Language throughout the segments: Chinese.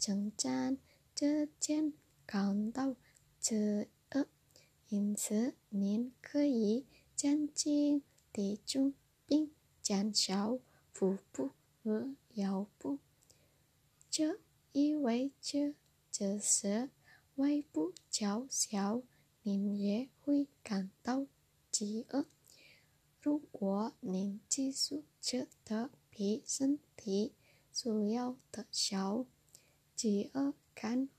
成长之间感到饥饿，因此您可以降低体重并减少腹部和腰部。这意味着即使胃部较小，您也会感到饥饿。如果您继续吃得比身体需要的少，饥饿感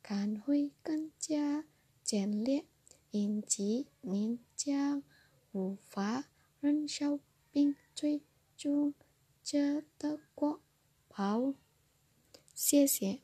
感会更加强烈，因此您将无法忍受并最终觉得过饱。谢谢。